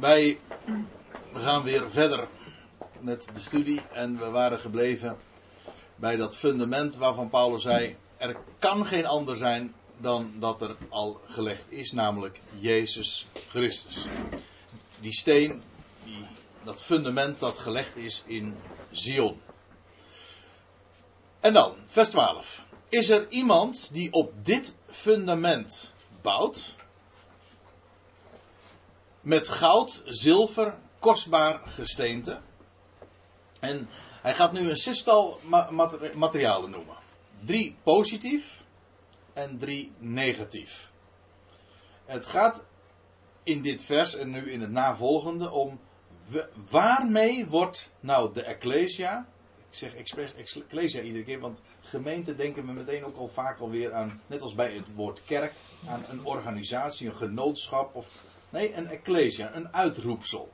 Wij gaan weer verder met de studie en we waren gebleven bij dat fundament waarvan Paulus zei: er kan geen ander zijn dan dat er al gelegd is, namelijk Jezus Christus. Die steen, die, dat fundament dat gelegd is in Zion. En dan, vers 12. Is er iemand die op dit fundament bouwt? Met goud, zilver, kostbaar gesteente. En hij gaat nu een zestal materialen noemen. Drie positief en drie negatief. Het gaat in dit vers en nu in het navolgende om waarmee wordt nou de Ecclesia, ik zeg expres Ecclesia iedere keer, want gemeente denken we meteen ook al vaak alweer aan, net als bij het woord kerk, aan een organisatie, een genootschap of, nee, een Ecclesia, een uitroepsel.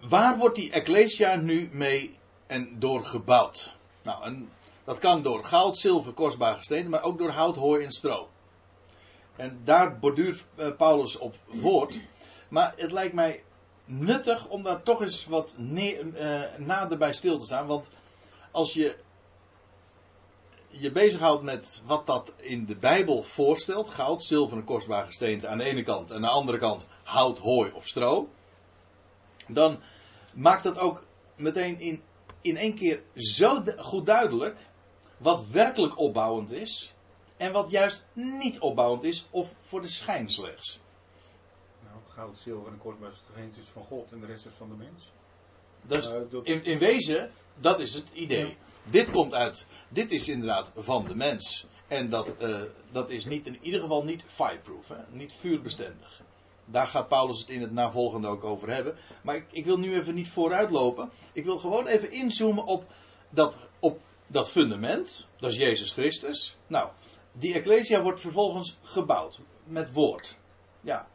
Waar wordt die Ecclesia nu mee en door gebouwd? Nou, en dat kan door goud, zilver, kostbaar gesteenten, maar ook door hout, hooi en stro. En daar borduurt eh, Paulus op voort. Maar het lijkt mij nuttig om daar toch eens wat uh, nader bij stil te staan. Want als je je bezighoudt met wat dat in de Bijbel voorstelt: goud, zilver en kostbaar gesteente aan de ene kant, en aan de andere kant hout, hooi of stro. Dan maakt dat ook meteen in, in één keer zo goed duidelijk wat werkelijk opbouwend is en wat juist niet opbouwend is of voor de schijn slechts. Nou, goud, zilver en kostbaar is van God en de rest is van de mens. Dus in, in wezen, dat is het idee. Dit komt uit, dit is inderdaad van de mens. En dat, uh, dat is niet, in ieder geval niet fireproof, hè? niet vuurbestendig. Daar gaat Paulus het in het navolgende ook over hebben. Maar ik, ik wil nu even niet vooruitlopen. Ik wil gewoon even inzoomen op dat, op dat fundament. Dat is Jezus Christus. Nou, die Ecclesia wordt vervolgens gebouwd met woord. Ja,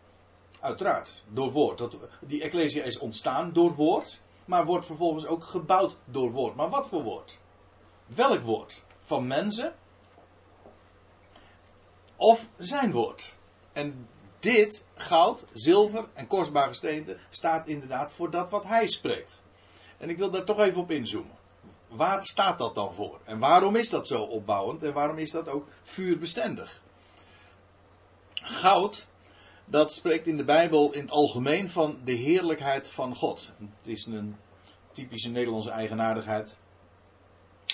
uiteraard, door woord. Dat, die Ecclesia is ontstaan door woord, maar wordt vervolgens ook gebouwd door woord. Maar wat voor woord? Welk woord? Van mensen? Of zijn woord? En dit goud, zilver en kostbare gesteente staat inderdaad voor dat wat hij spreekt. En ik wil daar toch even op inzoomen. Waar staat dat dan voor? En waarom is dat zo opbouwend en waarom is dat ook vuurbestendig? Goud, dat spreekt in de Bijbel in het algemeen van de heerlijkheid van God. Het is een typische Nederlandse eigenaardigheid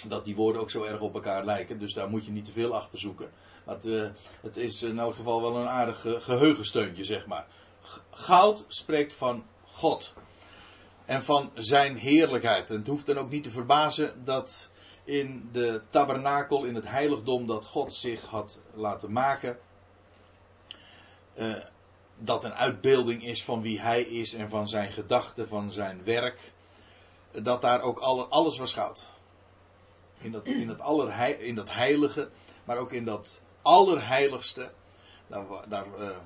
dat die woorden ook zo erg op elkaar lijken. Dus daar moet je niet te veel achter zoeken. Het, uh, het is in elk geval wel een aardig geheugensteuntje, zeg maar. Goud spreekt van God. En van zijn heerlijkheid. En het hoeft dan ook niet te verbazen dat in de tabernakel, in het heiligdom dat God zich had laten maken. Uh, dat een uitbeelding is van wie hij is en van zijn gedachten, van zijn werk. Dat daar ook alles was goud. In dat, in, dat aller, in dat heilige, maar ook in dat allerheiligste. Daar, daar uh,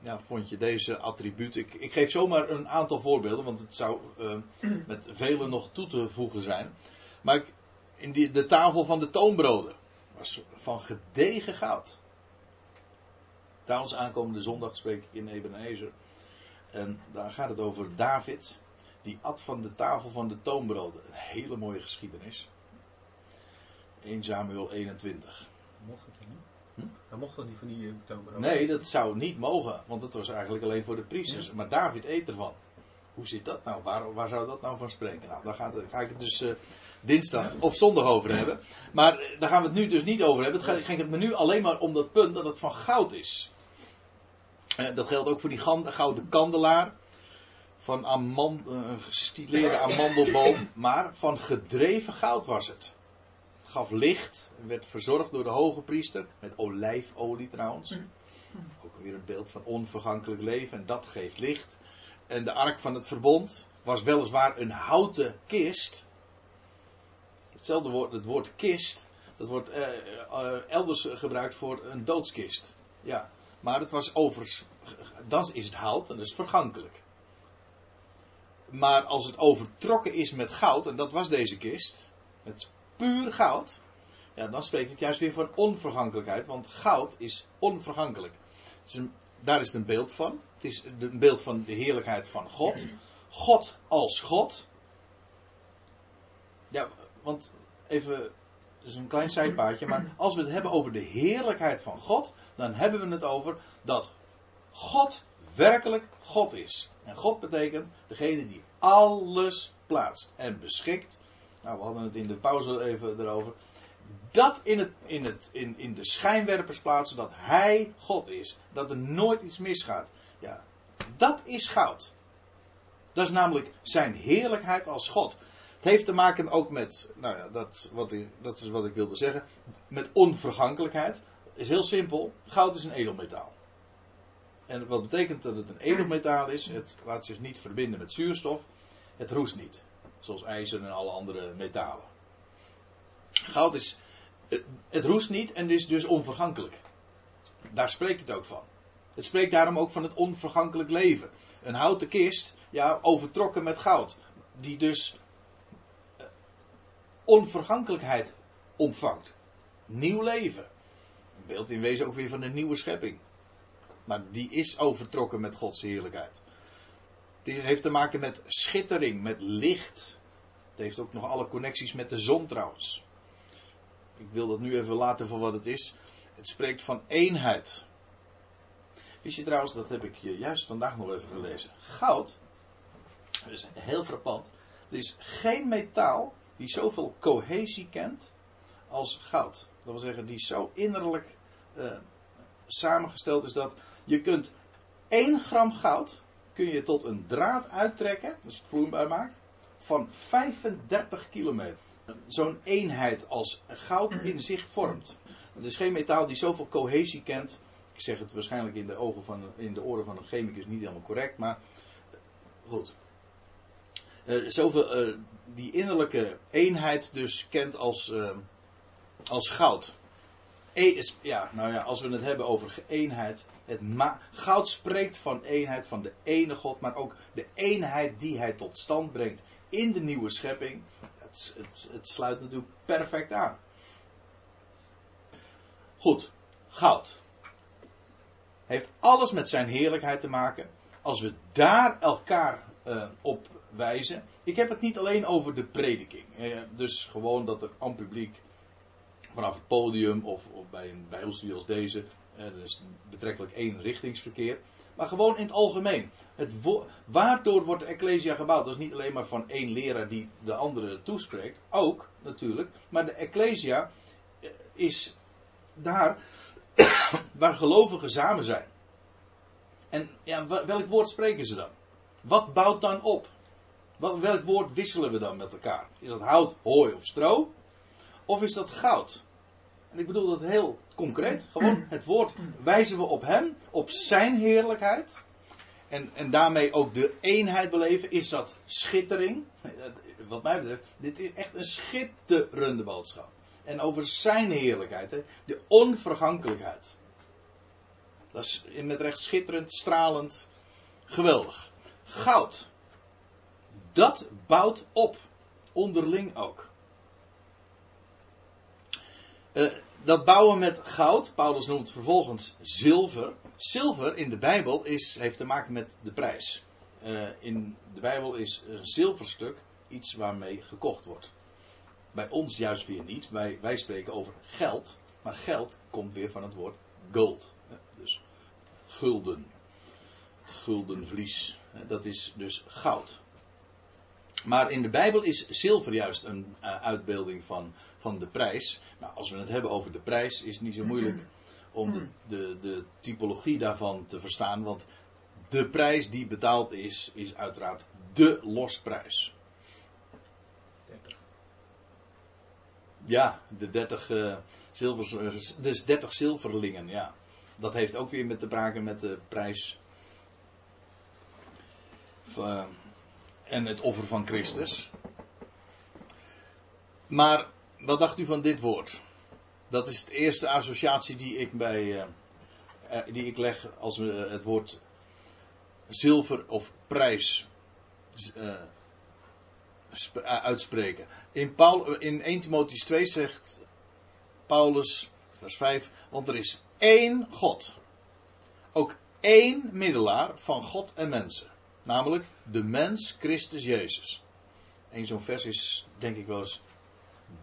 ja, vond je deze attributen. Ik, ik, geef zomaar een aantal voorbeelden, want het zou uh, met vele nog toe te voegen zijn. Maar ik, in die, de tafel van de toonbroden was van gedegen goud. Trouwens, aankomende zondag spreek ik in Ebenezer. En daar gaat het over David. Die at van de tafel van de toonbroden. Een hele mooie geschiedenis. 1 Samuel 21. Mocht het niet? Hm? Hij mocht dat niet van die toonbrood? Nee, dat zou niet mogen. Want dat was eigenlijk alleen voor de priesters. Maar David eet ervan. Hoe zit dat nou? Waar, waar zou dat nou van spreken? Nou, daar gaat, ga ik het dus uh, dinsdag of zondag over hebben. Maar uh, daar gaan we het nu dus niet over hebben. Het gaat, ging het me nu alleen maar om dat punt dat het van goud is. Uh, dat geldt ook voor die gouden kandelaar. Van amand, een gestileerde amandelboom. Maar van gedreven goud was het gaf licht. Werd verzorgd door de hoge priester. Met olijfolie trouwens. Mm. Ook weer een beeld van onvergankelijk leven. En dat geeft licht. En de ark van het verbond was weliswaar een houten kist. Hetzelfde woord, het woord kist. Dat wordt eh, eh, elders gebruikt voor een doodskist. Ja. Maar het was overigens. Dan is het hout en dat is vergankelijk. Maar als het overtrokken is met goud, en dat was deze kist, met puur goud, ja, dan spreekt het juist weer van onvergankelijkheid, want goud is onvergankelijk. daar is het een beeld van. Het is een beeld van de heerlijkheid van God. God als God. Ja, want even, dat is een klein zijpaadje, maar als we het hebben over de heerlijkheid van God, dan hebben we het over dat God werkelijk God is. En God betekent degene die alles plaatst en beschikt. Nou, we hadden het in de pauze even erover. Dat in, het, in, het, in, in de schijnwerpers plaatsen dat Hij God is. Dat er nooit iets misgaat. Ja, dat is goud. Dat is namelijk zijn heerlijkheid als God. Het heeft te maken ook met, nou ja, dat, wat ik, dat is wat ik wilde zeggen, met onvergankelijkheid. Is heel simpel. Goud is een edelmetaal. En wat betekent dat het een edelmetaal is? Het laat zich niet verbinden met zuurstof. Het roest niet. Zoals ijzer en alle andere metalen. Goud is. Het roest niet en is dus onvergankelijk. Daar spreekt het ook van. Het spreekt daarom ook van het onvergankelijk leven. Een houten kist, ja, overtrokken met goud. Die dus eh, onvergankelijkheid ontvangt. Nieuw leven. Beeld in wezen ook weer van een nieuwe schepping. Maar die is overtrokken met Gods heerlijkheid. Het heeft te maken met schittering, met licht. Het heeft ook nog alle connecties met de zon trouwens. Ik wil dat nu even laten voor wat het is. Het spreekt van eenheid. Wist je trouwens, dat heb ik juist vandaag nog even gelezen. Goud, dat is heel frappant. Er is geen metaal die zoveel cohesie kent als goud. Dat wil zeggen, die zo innerlijk uh, samengesteld is dat je kunt 1 gram goud kun je tot een draad uittrekken, je het vloeibaar maakt, van 35 kilometer. Zo'n eenheid als goud in zich vormt. Het is geen metaal die zoveel cohesie kent. Ik zeg het waarschijnlijk in de, ogen van, in de oren van een chemicus niet helemaal correct, maar goed. Uh, zoveel, die innerlijke eenheid dus kent als, als goud. E ja, nou ja, als we het hebben over eenheid. Het goud spreekt van eenheid van de ene God, maar ook de eenheid die hij tot stand brengt in de nieuwe schepping. Het, het, het sluit natuurlijk perfect aan. Goed, goud. Heeft alles met zijn heerlijkheid te maken. Als we daar elkaar uh, op wijzen. Ik heb het niet alleen over de prediking. Uh, dus gewoon dat er aan publiek vanaf het podium of, of bij een bijbelstudie als deze. Er is betrekkelijk één richtingsverkeer. Maar gewoon in het algemeen. Het waardoor wordt de Ecclesia gebouwd? Dat is niet alleen maar van één leraar die de andere toespreekt. Ook natuurlijk. Maar de Ecclesia eh, is daar waar gelovigen samen zijn. En ja, welk woord spreken ze dan? Wat bouwt dan op? Welk woord wisselen we dan met elkaar? Is dat hout, hooi of stro? Of is dat goud? Ik bedoel dat heel concreet. Gewoon het woord wijzen we op hem, op zijn heerlijkheid. En, en daarmee ook de eenheid beleven. Is dat schittering? Wat mij betreft, dit is echt een schitterende boodschap. En over zijn heerlijkheid, hè, de onvergankelijkheid. Dat is met recht schitterend, stralend, geweldig. Goud. Dat bouwt op. Onderling ook. Uh, dat bouwen met goud, Paulus noemt vervolgens zilver. Zilver in de Bijbel is, heeft te maken met de prijs. Uh, in de Bijbel is een zilverstuk iets waarmee gekocht wordt. Bij ons juist weer niet. Wij, spreken over geld. Maar geld komt weer van het woord gold. Dus gulden. Guldenvlies. Dat is dus goud. Maar in de Bijbel is zilver juist een uh, uitbeelding van, van de prijs. Nou, als we het hebben over de prijs, is het niet zo moeilijk om de, de, de typologie daarvan te verstaan. Want de prijs die betaald is, is uiteraard de losprijs. 30. Ja, de 30 uh, zilvers, dus 30 zilverlingen, ja. Dat heeft ook weer met te maken met de prijs. Van, en het offer van Christus. Maar wat dacht u van dit woord? Dat is de eerste associatie die ik bij uh, die ik leg als we het woord zilver of prijs uitspreken. In, Paul, in 1 Timotheüs 2 zegt Paulus, vers 5, want er is één God. Ook één middelaar van God en mensen. Namelijk de mens Christus Jezus. Eén zo'n vers is denk ik wel eens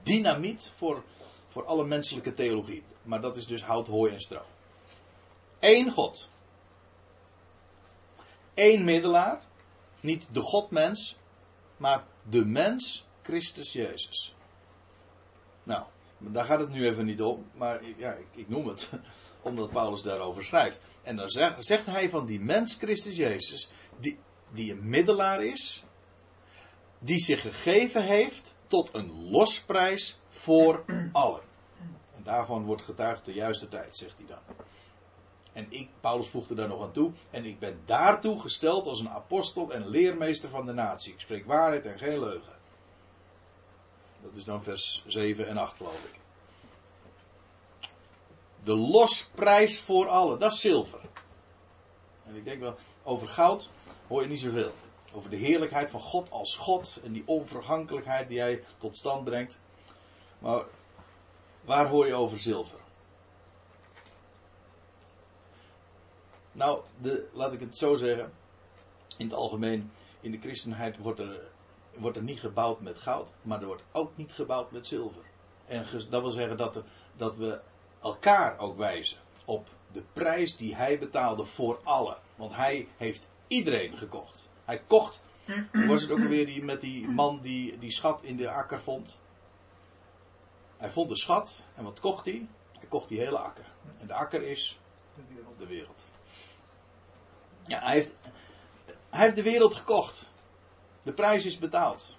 dynamiet voor, voor alle menselijke theologie. Maar dat is dus hout, hooi en stro. Eén God. Eén middelaar. Niet de Godmens, maar de mens Christus Jezus. Nou, daar gaat het nu even niet om, maar ja, ik, ik noem het omdat Paulus daarover schrijft. En dan zegt, zegt hij van die mens Christus Jezus, die, die een middelaar is, die zich gegeven heeft tot een losprijs voor allen. En daarvan wordt getuigd de juiste tijd, zegt hij dan. En ik, Paulus voegde daar nog aan toe, en ik ben daartoe gesteld als een apostel en leermeester van de natie. Ik spreek waarheid en geen leugen. Dat is dan vers 7 en 8 geloof ik. De losprijs voor allen, dat is zilver. En ik denk wel, over goud hoor je niet zoveel. Over de heerlijkheid van God als God en die onvergankelijkheid die hij tot stand brengt. Maar waar hoor je over zilver? Nou, laat ik het zo zeggen. In het algemeen, in de christenheid wordt er, wordt er niet gebouwd met goud, maar er wordt ook niet gebouwd met zilver. En dat wil zeggen dat, dat we elkaar ook wijzen op de prijs die hij betaalde voor allen. Want hij heeft iedereen gekocht. Hij kocht. Hoe was het ook alweer die, met die man die die schat in de akker vond? Hij vond de schat en wat kocht hij? Hij kocht die hele akker. En de akker is de wereld. Ja, hij heeft, hij heeft de wereld gekocht. De prijs is betaald.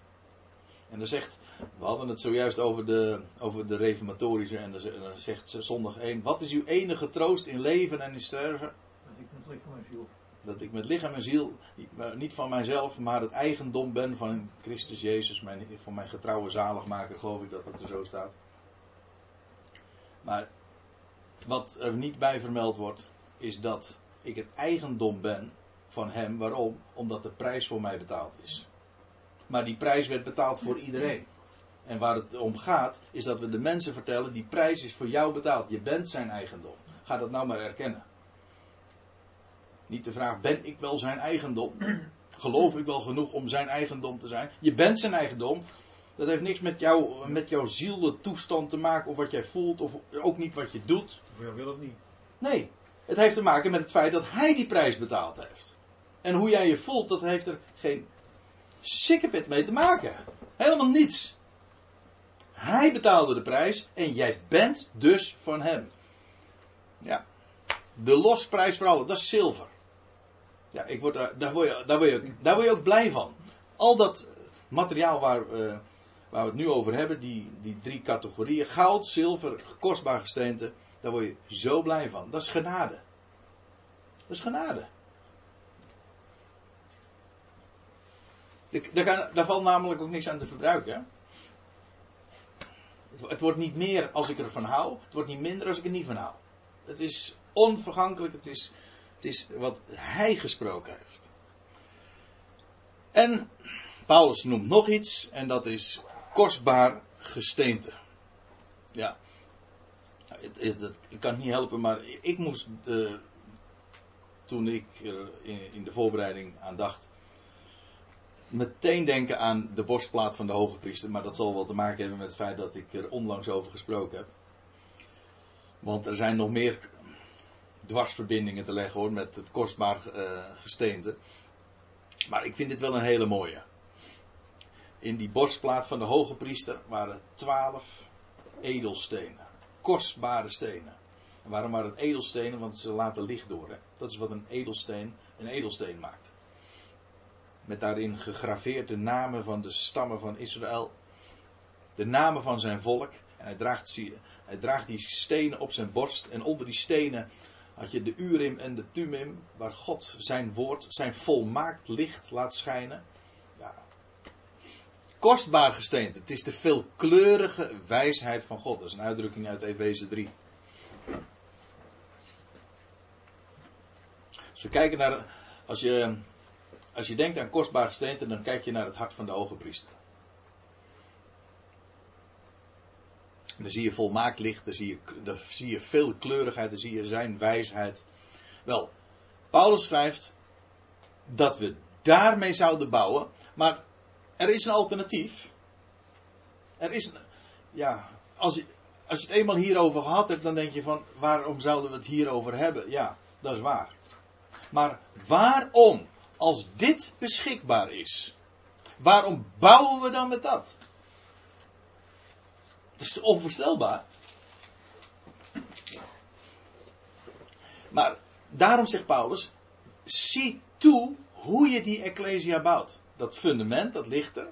En dan zegt, we hadden het zojuist over de, over de reformatorische en dan zegt zondag 1, wat is uw enige troost in leven en in sterven? Dat ik en ziel. Dat ik met lichaam en ziel, niet van mijzelf, maar het eigendom ben van Christus Jezus, mijn, van mijn getrouwe zaligmaker, geloof ik dat dat er zo staat. Maar wat er niet bij vermeld wordt, is dat ik het eigendom ben van hem. Waarom? Omdat de prijs voor mij betaald is. Maar die prijs werd betaald voor iedereen. En waar het om gaat, is dat we de mensen vertellen: die prijs is voor jou betaald. Je bent zijn eigendom. Ga dat nou maar erkennen. Niet de vraag: ben ik wel zijn eigendom? Geloof ik wel genoeg om zijn eigendom te zijn? Je bent zijn eigendom. Dat heeft niks met, jou, met jouw toestand te maken, of wat jij voelt, of ook niet wat je doet. Of je wil of niet. Nee, het heeft te maken met het feit dat hij die prijs betaald heeft. En hoe jij je voelt, dat heeft er geen sikkepit mee te maken. Helemaal niets. Hij betaalde de prijs en jij bent dus van hem. Ja. De losprijs voor allen, dat is zilver. Ja, ik word daar, word je, daar, word je, daar word je ook blij van. Al dat materiaal waar, uh, waar we het nu over hebben, die, die drie categorieën: goud, zilver, kostbaar gesteente. Daar word je zo blij van. Dat is genade. Dat is genade. Daar, kan, daar valt namelijk ook niks aan te verbruiken. Het, het wordt niet meer als ik ervan hou. Het wordt niet minder als ik er niet van hou. Het is onvergankelijk. Het is, het is wat hij gesproken heeft. En Paulus noemt nog iets. En dat is kostbaar gesteente. Ja, ik kan het niet helpen, maar ik moest, uh, toen ik in, in, de voorbereiding aan dacht, meteen denken aan de borstplaat van de hoge priester. Maar dat zal wel te maken hebben met het feit dat ik er onlangs over gesproken heb. Want er zijn nog meer dwarsverbindingen te leggen hoor, met het kostbaar uh, gesteente. Maar ik vind dit wel een hele mooie. In die borstplaat van de hoge priester waren twaalf edelstenen kostbare stenen. En waarom waren het edelstenen? Want ze laten licht door. Hè? Dat is wat een edelsteen een edelsteen maakt. Met daarin gegraveerd de namen van de stammen van Israël. De namen van zijn volk. Hij draagt, hij draagt die stenen op zijn borst. En onder die stenen had je de Urim en de Tumim. Waar God zijn woord, zijn volmaakt licht laat schijnen kostbaar gesteente. Het is de veelkleurige wijsheid van God. Dat is een uitdrukking uit Efeze 3. Als kijken naar. Als je, als je denkt aan kostbaar gesteente, dan kijk je naar het hart van de hoge priester. Dan zie je volmaakt licht, dan zie je, dan zie je veel kleurigheid, dan zie je zijn wijsheid. Wel, Paulus schrijft dat we daarmee zouden bouwen. Maar er is een alternatief. Er is een, ja, als je, als je het eenmaal hierover gehad hebt, dan denk je van waarom zouden we het hierover hebben? Ja, dat is waar. Maar waarom, als dit beschikbaar is, waarom bouwen we dan met dat? Is onvoorstelbaar. Maar daarom zegt Paulus: zie toe hoe je die Ecclesia bouwt. Dat fundament, dat ligt er.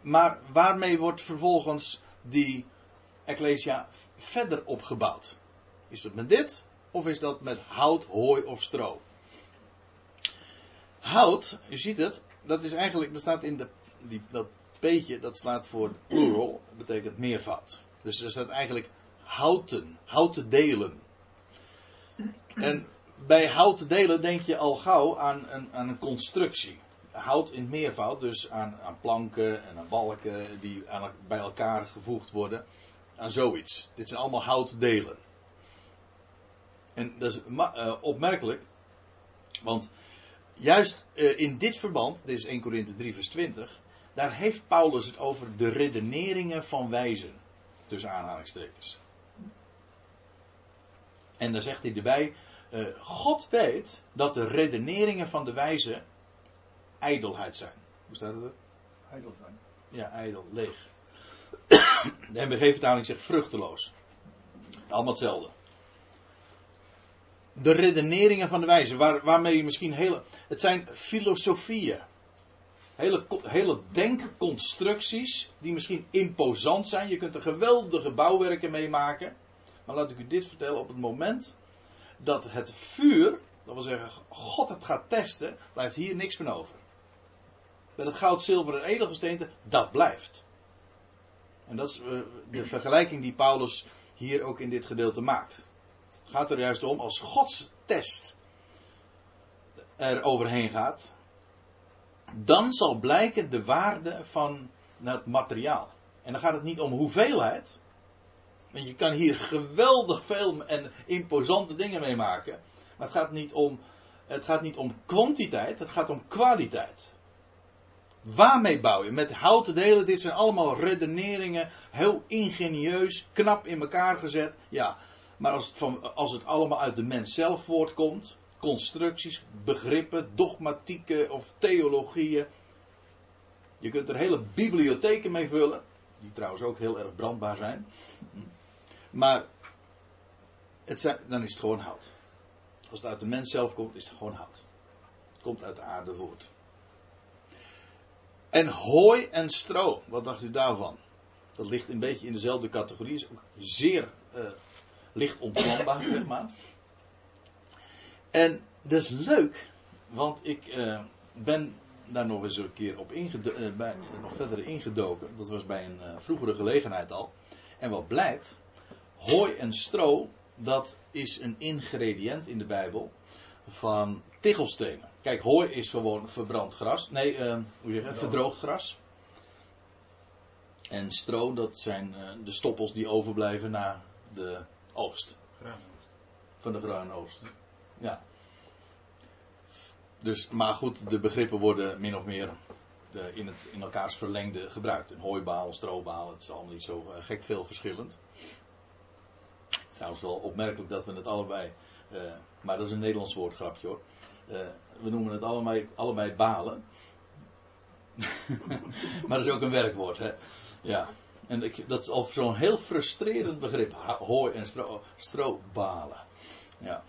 Maar waarmee wordt vervolgens die Ecclesia verder opgebouwd? Is dat met dit? Of is dat met hout, hooi of stro? Hout, je ziet het, dat is eigenlijk, dat staat in de, die, dat peetje, dat slaat voor plural, dat betekent meervoud. Dus er staat eigenlijk houten, houten delen. En bij houten delen denk je al gauw aan een, aan een constructie. Hout in meervoud, dus aan, aan planken en aan balken die aan, bij elkaar gevoegd worden. Aan zoiets. Dit zijn allemaal houten delen. En dat is uh, opmerkelijk, want juist uh, in dit verband, dit is 1 Korinthe 3 vers 20, daar heeft Paulus het over de redeneringen van wijzen. Tussen aanhalingstekens. En dan zegt hij erbij, uh, God weet dat de redeneringen van de wijze ijdelheid zijn. Hoe staat het er? Ijdel zijn. Ja, ijdel, leeg. De MBG-vertaling zegt vruchteloos. Allemaal hetzelfde. De redeneringen van de wijze, waar, waarmee je misschien hele. Het zijn filosofieën. Hele, hele denkconstructies die misschien imposant zijn. Je kunt er geweldige bouwwerken mee maken. Maar laat ik u dit vertellen: op het moment dat het vuur, dat wil zeggen God het gaat testen, blijft hier niks van over. Met het goud, zilver en edelgesteente, dat blijft. En dat is eh, de vergelijking die Paulus hier ook in dit gedeelte maakt. Het gaat er juist om, als Gods test er overheen gaat, dan zal blijken de waarde van het materiaal. En dan gaat het niet om hoeveelheid. Want je kan hier geweldig veel en imposante dingen mee maken. Maar het gaat niet om, het gaat niet om kwantiteit, het gaat om kwaliteit. Waarmee bouw je? Met houten delen. Dit zijn allemaal redeneringen. Heel ingenieus, knap in elkaar gezet. Ja, maar als het, van, als het allemaal uit de mens zelf voortkomt. Constructies, begrippen, dogmatieken of theologieën. Je kunt er hele bibliotheken mee vullen. Die trouwens ook heel erg brandbaar zijn. Maar het dan is het gewoon hout. Als het uit de mens zelf komt, is het gewoon hout. Het komt uit de aarde voort. En hooi en stro, wat dacht u daarvan? Dat ligt een beetje in dezelfde categorie, is ook zeer uh, licht ontvlambaar, zeg maar. En dat is leuk, want ik uh, ben daar nog eens een keer op ingedoken, uh, bij, nog verder ingedoken. Dat was bij een vroegere gelegenheid al. En wat blijkt, hooi en stro, dat is een ingrediënt in de Bijbel van tichelstenen. Kijk, hooi is gewoon verbrand gras. Nee, hoe zeg je, verdroogd gras. En stro, dat zijn de stoppels die overblijven na de oogst. Van de graanoogst. Ja. Dus, maar goed, de begrippen worden min of meer uh, in, het, in elkaars verlengde gebruikt. Een hooibaal, strobaal, het is allemaal niet zo gek veel verschillend. Het is trouwens wel opmerkelijk dat we het allebei uh, maar dat is een Nederlands woordgrapje hoor. We noemen het allebei, allebei balen. maar dat is ook een werkwoord, hè? Ja. En ik, dat is al zo'n heel frustrerend begrip. Hooi en stro, strobalen. Ja.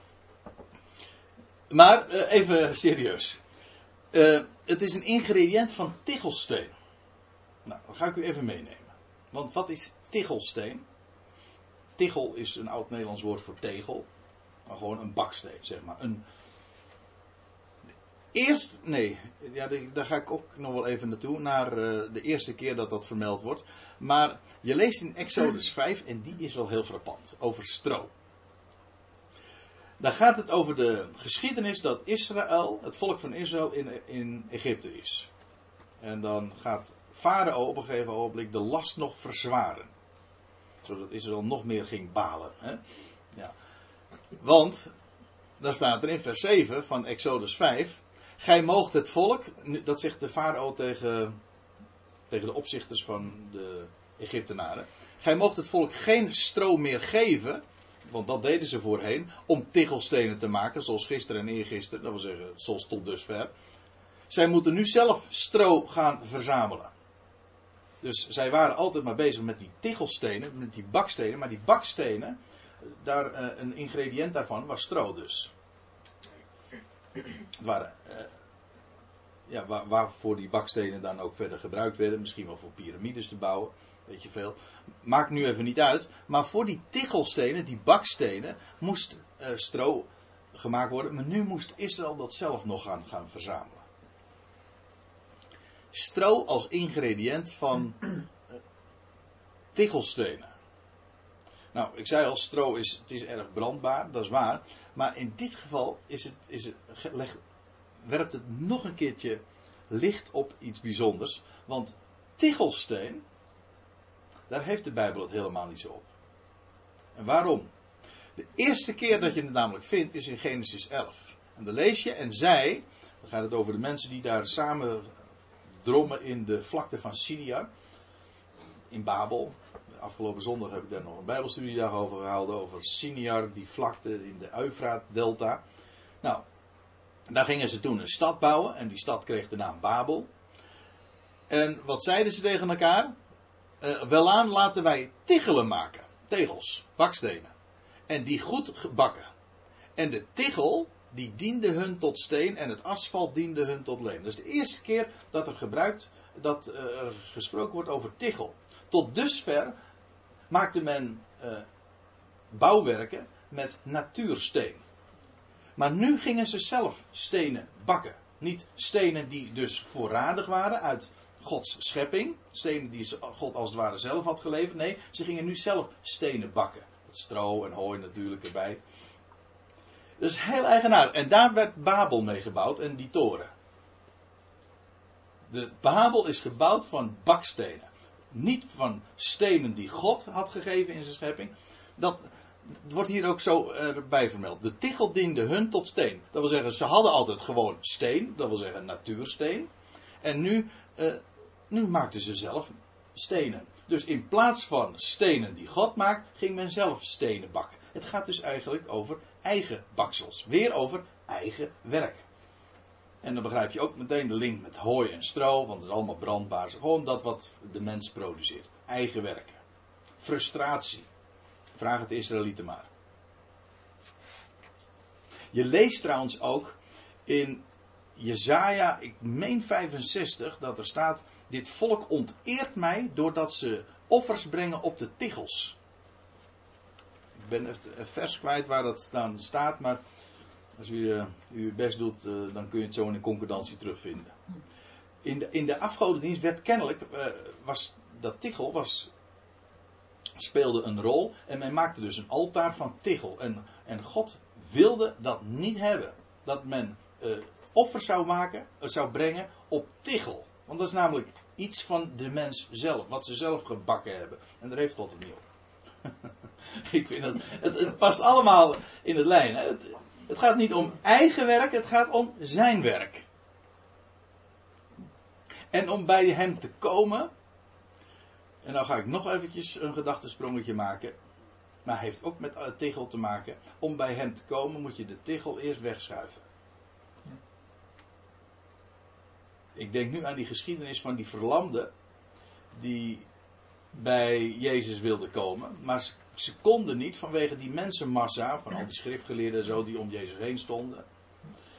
Maar uh, even serieus. Uh, het is een ingrediënt van tichelsteen. Nou, dan ga ik u even meenemen. Want wat is tichelsteen? Tichel is een oud Nederlands woord voor tegel. Maar gewoon een baksteen, zeg maar. Een, Eerst, nee, ja, daar ga ik ook nog wel even naartoe, naar uh, de eerste keer dat dat vermeld wordt. Maar je leest in Exodus 5 en die is wel heel frappant, over stro. Daar gaat het over de geschiedenis dat Israël, het volk van Israël, in, in Egypte is. En dan gaat Farao op een gegeven ogenblik de last nog verzwaren. Zodat Israël nog meer ging balen. Hè? Ja. Want dan staat er in vers 7 van Exodus 5. Gij moogt het volk, dat zegt de farao tegen, tegen de opzichters van de Egyptenaren. Gij moogt het volk geen stro meer geven, want dat deden ze voorheen, om tichelstenen te maken, zoals gisteren en eergisteren, dat wil zeggen, zoals tot dusver. Zij moeten nu zelf stro gaan verzamelen. Dus zij waren altijd maar bezig met die tichelstenen, met die bakstenen, maar die bakstenen, daar, uh, een ingrediënt daarvan was stro dus. Het waren, uh, ja, waar, waarvoor die bakstenen dan ook verder gebruikt werden, misschien wel voor piramides te bouwen, weet je veel. Maakt nu even niet uit, maar voor die tichelstenen, die bakstenen, moest uh, stro gemaakt worden, maar nu moest Israël dat zelf nog gaan, gaan verzamelen stro als ingrediënt van uh, tichelstenen. Nou, ik zei al, stro is, het is erg brandbaar, dat is waar. Maar in dit geval is het, is het, werpt het nog een keertje licht op iets bijzonders. Want tichelsteen, daar heeft de Bijbel het helemaal niet zo op. En waarom? De eerste keer dat je het namelijk vindt is in Genesis 11. En dan lees je, en zij, dan gaat het over de mensen die daar samen drommen in de vlakte van Sidia. In Babel. Afgelopen zondag heb ik daar nog een bijbelstudiedag over gehouden. Over Siniar, die vlakte in de Eufraat-delta. Nou, daar gingen ze toen een stad bouwen. En die stad kreeg de naam Babel. En wat zeiden ze tegen elkaar? Uh, welaan laten wij tichelen maken. Tegels, bakstenen. En die goed gebakken. En de tichel, die diende hun tot steen en het asfalt diende hun tot leem. Is de eerste keer dat er gebruikt, dat er gesproken wordt over tichel. Tot dusver maakte men uh, bouwwerken met natuursteen. Maar nu gingen ze zelf stenen bakken. Niet stenen die dus voorradig waren uit Gods schepping. Stenen die God als het ware zelf had geleverd. Nee, ze gingen nu zelf stenen bakken. Het stro en hooi natuurlijk erbij. Dat is heel eigenaardig. En daar werd Babel mee gebouwd en die toren. De Babel is gebouwd van bakstenen. Niet van stenen die God had gegeven in zijn schepping. Dat wordt hier ook zo erbij vermeld. De tichel diende hun tot steen. Dat wil zeggen, ze hadden altijd gewoon steen. Dat wil zeggen natuursteen. En nu, uh, nu maakten ze zelf stenen. Dus in plaats van stenen die God maakt, ging men zelf stenen bakken. Het gaat dus eigenlijk over eigen baksels. Weer over eigen werk. En dan begrijp je ook meteen de link met hooi en stro, want het is allemaal brandbaar. Gewoon dat wat de mens produceert. Eigen werken. Frustratie. Vraag het Israëlieten maar. Je leest trouwens ook in Jezaja, ik meen 65, dat er staat: Dit volk onteert mij doordat ze offers brengen op de tichels ik ben even vers kwijt waar dat dan staat, maar als u uh, uw best doet, uh, dan kun je het zo in een concordantie terugvinden. In de, in de afgodendienst werd kennelijk, uh, was, dat tichel was, speelde een rol en men maakte dus een altaar van tichel. En, en God wilde dat niet hebben. Dat men offers zou maken, zou brengen op tichel. Want dat is namelijk iets van de mens zelf, wat ze zelf gebakken hebben. En daar heeft God het niet ik vind dat, het, past allemaal in het lijn. Het, gaat niet om eigen werk, het gaat om zijn werk. En om bij hem te komen. En dan ga ik nog eventjes een gedachtesprongetje maken. Maar heeft ook met tegel te maken. Om bij hem te komen moet je de tegel eerst wegschuiven. Ik denk nu aan die geschiedenis van die verlamde. Die bij Jezus wilde komen. Maar ze konden niet vanwege die mensenmassa, van al die schriftgeleerden en zo die om Jezus heen stonden.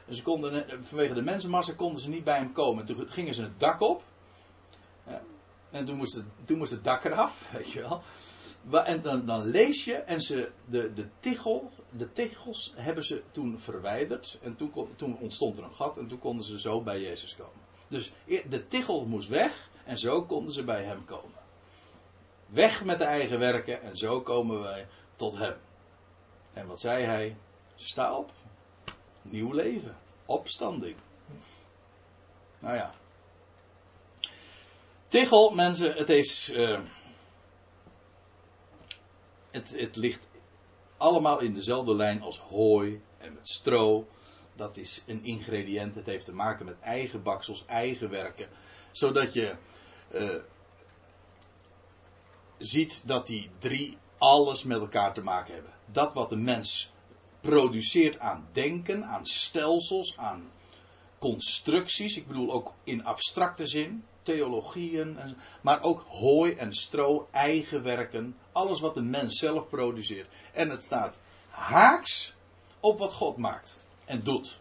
En ze konden, vanwege de mensenmassa konden ze niet bij hem komen. Toen gingen ze het dak op. En toen moest, het, toen moest het dak eraf, weet je wel. En dan, dan lees je, en ze, de, de, tichel, de tichels hebben ze toen verwijderd. En toen, toen ontstond er een gat en toen konden ze zo bij Jezus komen. Dus de tichel moest weg en zo konden ze bij hem komen. Weg met de eigen werken en zo komen wij tot Hem. En wat zei hij? Sta op. Nieuw leven. Opstanding. Nou ja. Tichel, mensen, het is. Uh, het, het ligt allemaal in dezelfde lijn als hooi en met stro. Dat is een ingrediënt. Het heeft te maken met eigen baksels, eigen werken. Zodat je uh, ziet dat die drie alles met elkaar te maken hebben. Dat wat de mens produceert aan denken, aan stelsels, aan constructies. Ik bedoel ook in abstracte zin, theologieën, maar ook hooi en stro, eigen werken. Alles wat de mens zelf produceert. En het staat haaks op wat God maakt en doet.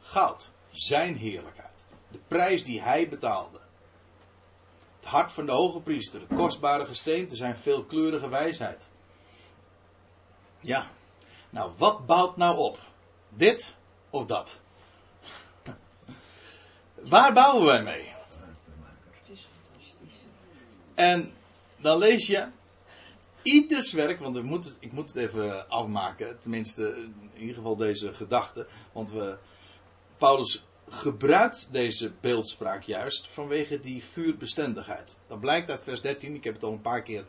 Goud, zijn heerlijkheid. De prijs die hij betaalde. Het hart van de hoge priester, het kostbare gesteente, zijn veelkleurige wijsheid. Ja, nou wat bouwt nou op? Dit of dat? Waar bouwen wij mee? En dan lees je ieders werk, want ik moet het even afmaken, tenminste in ieder geval deze gedachte, want we, Paulus gebruikt deze beeldspraak juist vanwege die vuurbestendigheid. Dat blijkt uit vers 13, ik heb het al een paar keer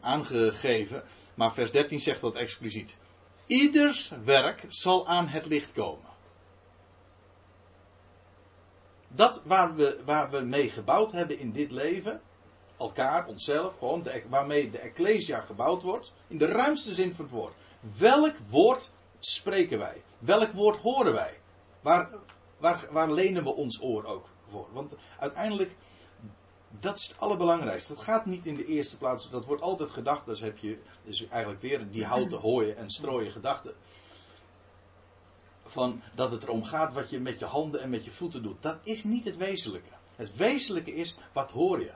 aangegeven, maar vers 13 zegt dat expliciet. Ieders werk zal aan het licht komen. Dat waar we, waar we mee gebouwd hebben in dit leven, elkaar, onszelf, gewoon de, waarmee de Ecclesia gebouwd wordt, in de ruimste zin van het woord. Welk woord spreken wij? Welk woord horen wij? Waar, waar, waar lenen we ons oor ook voor? Want uiteindelijk, dat is het allerbelangrijkste. Dat gaat niet in de eerste plaats, dat wordt altijd gedacht, dus heb je dus eigenlijk weer die houten hooien en strooien gedachten. Van dat het erom gaat wat je met je handen en met je voeten doet. Dat is niet het wezenlijke. Het wezenlijke is, wat hoor je?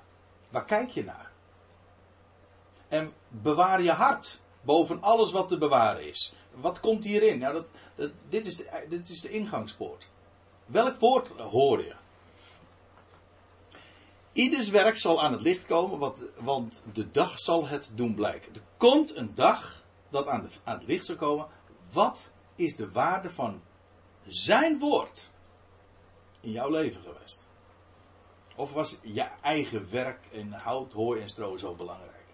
Waar kijk je naar? En bewaar je hart boven alles wat te bewaren is. Wat komt hierin? Nou, dat, dit, is de, dit is de ingangspoort. Welk woord hoor je? Ieders werk zal aan het licht komen, want, de dag zal het doen blijken. Er komt een dag dat aan het licht zal komen. Wat is de waarde van zijn woord in jouw leven geweest? Of was je eigen werk in hout, hooi en stro zo belangrijk?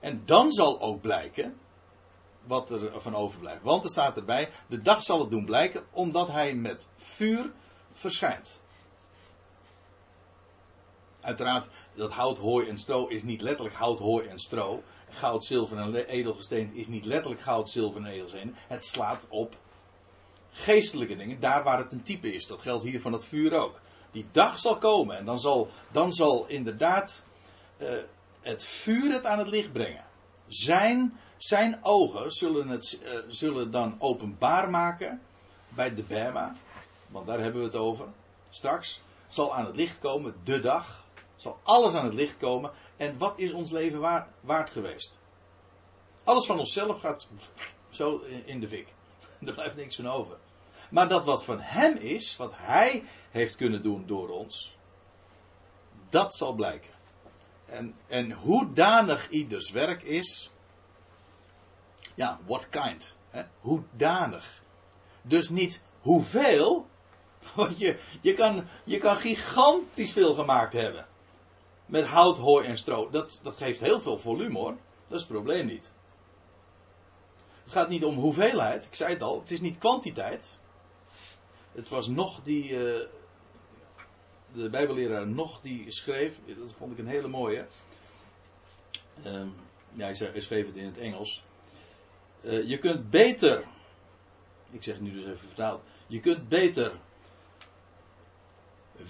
En dan zal ook blijken wat er van overblijft. Want er staat erbij, de dag zal het doen blijken, omdat hij met vuur verschijnt. Uiteraard, dat hout, hooi en stro is niet letterlijk hout, hooi en stro. Goud, zilver en edelgesteente is niet letterlijk goud, zilver en edelgesteente. Het slaat op geestelijke dingen, daar waar het een type is. Dat geldt hier van het vuur ook. Die dag zal komen en dan zal, dan zal inderdaad uh, het vuur het aan het licht brengen. Zijn, zijn ogen zullen het uh, zullen dan openbaar maken bij de Bema, want daar hebben we het over. Straks zal aan het licht komen de dag, zal alles aan het licht komen. En wat is ons leven waard, waard geweest? Alles van onszelf gaat zo in de fik. Er blijft niks van over. Maar dat wat van hem is, wat hij heeft kunnen doen door ons, dat zal blijken. En, en hoedanig ieders werk is, ja, what kind? Hè? Hoedanig. Dus niet hoeveel, want je, je, kan, je kan gigantisch veel gemaakt hebben. Met hout, hooi en stro. Dat, dat geeft heel veel volume hoor. Dat is het probleem niet. Het gaat niet om hoeveelheid, ik zei het al, het is niet kwantiteit. Het was nog die, uh, de Bijbelleraar nog die schreef, dat vond ik een hele mooie. Uh, ja, hij schreef het in het Engels. Uh, je kunt beter, ik zeg nu dus even vertaald, je kunt beter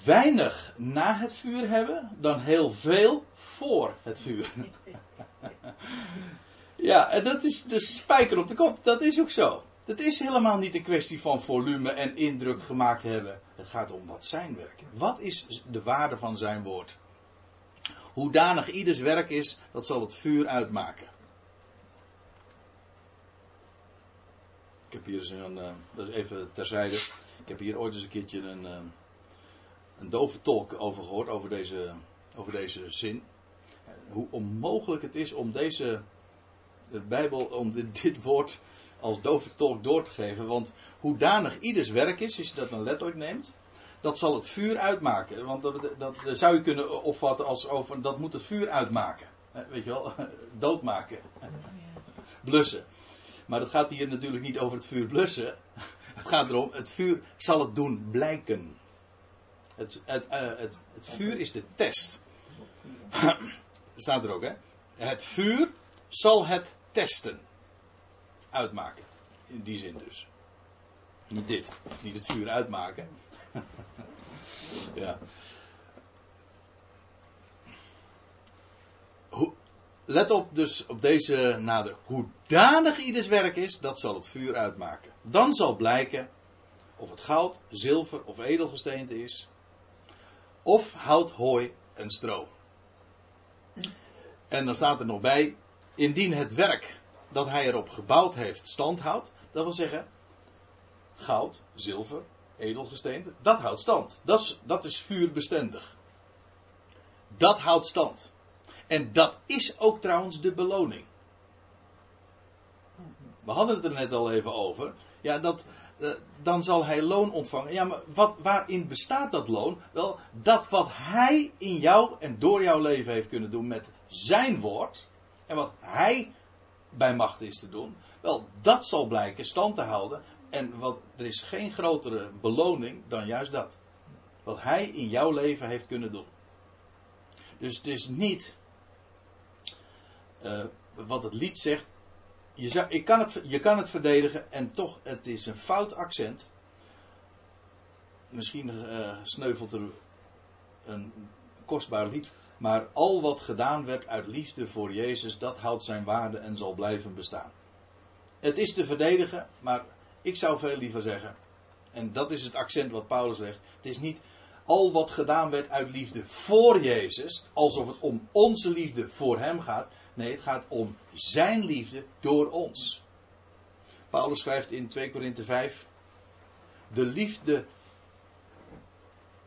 weinig na het vuur hebben dan heel veel voor het vuur. ja, en dat is de spijker op de kop, dat is ook zo. Het is helemaal niet een kwestie van volume en indruk gemaakt hebben. Het gaat om wat zijn werk. Wat is de waarde van zijn woord? Hoedanig ieders werk is, dat zal het vuur uitmaken. Ik heb hier eens een, uh, dat is even terzijde. Ik heb hier ooit eens een keertje een, uh, een dove tolk over gehoord, over deze, over deze zin. Hoe onmogelijk het is om deze de Bijbel, om dit woord als dove tolk door te geven. Want hoedanig ieders werk is, als je dat dan letterlijk neemt, dat zal het vuur uitmaken. Want dat, dat, dat zou je kunnen opvatten als over, dat moet het vuur uitmaken. Weet je wel, doodmaken. Blussen. Maar het gaat hier natuurlijk niet over het vuur blussen. Het gaat erom, het vuur zal het doen blijken. Het, het, uh, het, het vuur is de test. staat er ook, hè? Het vuur zal het testen. Uitmaken. In die zin dus. Niet dit. Niet het vuur uitmaken. ja. Hoe, let op dus op deze nader. Hoe danig ieders werk is, dat zal het vuur uitmaken. Dan zal blijken of het goud, zilver of edelgesteente is. Of hout, hooi en stro. En dan staat er nog bij, indien het werk dat hij erop gebouwd heeft stand houdt. Dat wil zeggen, goud, zilver, edelgesteente, dat houdt stand. Dat is, dat is vuurbestendig. Dat houdt stand. En dat is ook trouwens de beloning. We hadden het er net al even over. Ja, dat, uh, dan zal hij loon ontvangen. Ja, maar wat, waarin bestaat dat loon? Wel, dat wat hij in jou en door jouw leven heeft kunnen doen met zijn woord. En wat hij bij macht is te doen. Wel, dat zal blijken stand te houden. En wat, er is geen grotere beloning dan juist dat. Wat hij in jouw leven heeft kunnen doen. Dus het is niet uh, wat het lied zegt. Je, ik kan het, je kan het verdedigen en toch, het is een fout accent. Misschien uh, sneuvelt er een kostbaar lied. Maar al wat gedaan werd uit liefde voor Jezus, dat houdt zijn waarde en zal blijven bestaan. Het is te verdedigen, maar ik zou veel liever zeggen. En dat is het accent wat Paulus legt. Het is niet al wat gedaan werd uit liefde voor Jezus, alsof het om onze liefde voor Hem gaat. Nee, het gaat om Zijn liefde door ons. Paulus schrijft in 2 Korinthe 5: De liefde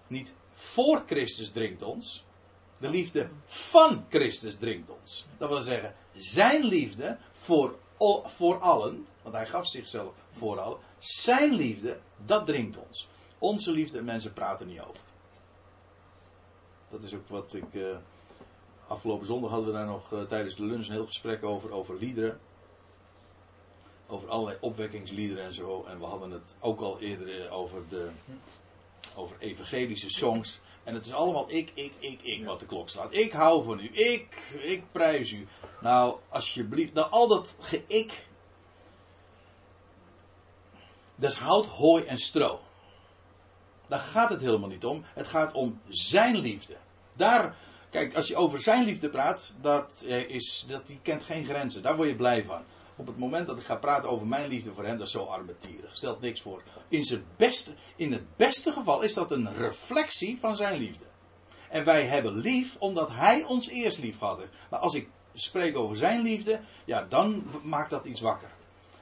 niet voor Christus dringt ons. De liefde van Christus dringt ons. Dat wil zeggen, Zijn liefde voor, voor allen, want Hij gaf zichzelf voor allen. Zijn liefde, dat dringt ons. Onze liefde, mensen praten niet over. Dat is ook wat ik. Uh, afgelopen zondag hadden we daar nog uh, tijdens de lunch een heel gesprek over, over liederen. Over allerlei opwekkingsliederen en zo. En we hadden het ook al eerder uh, over de. Over evangelische songs. En het is allemaal ik, ik, ik, ik wat de klok slaat. Ik hou van u. Ik, ik prijs u. Nou, alsjeblieft. Nou, al dat ge-ik. Dat is hout, hooi en stro. Daar gaat het helemaal niet om. Het gaat om zijn liefde. Daar, kijk, als je over zijn liefde praat, dat, is, dat die kent geen grenzen. Daar word je blij van. Op het moment dat ik ga praten over mijn liefde voor hem, dat is zo armetierig. Stelt niks voor. In, zijn beste, in het beste geval is dat een reflectie van zijn liefde. En wij hebben lief omdat hij ons eerst lief had. Maar als ik spreek over zijn liefde, ja, dan maakt dat iets wakker.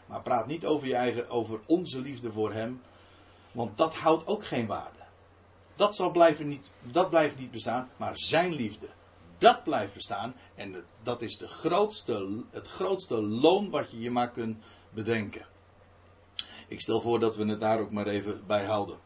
Maar praat niet over je eigen, over onze liefde voor hem. Want dat houdt ook geen waarde. Dat, zal blijven niet, dat blijft niet bestaan, maar zijn liefde. Dat blijft bestaan. En dat is de grootste, het grootste loon wat je je maar kunt bedenken. Ik stel voor dat we het daar ook maar even bij houden.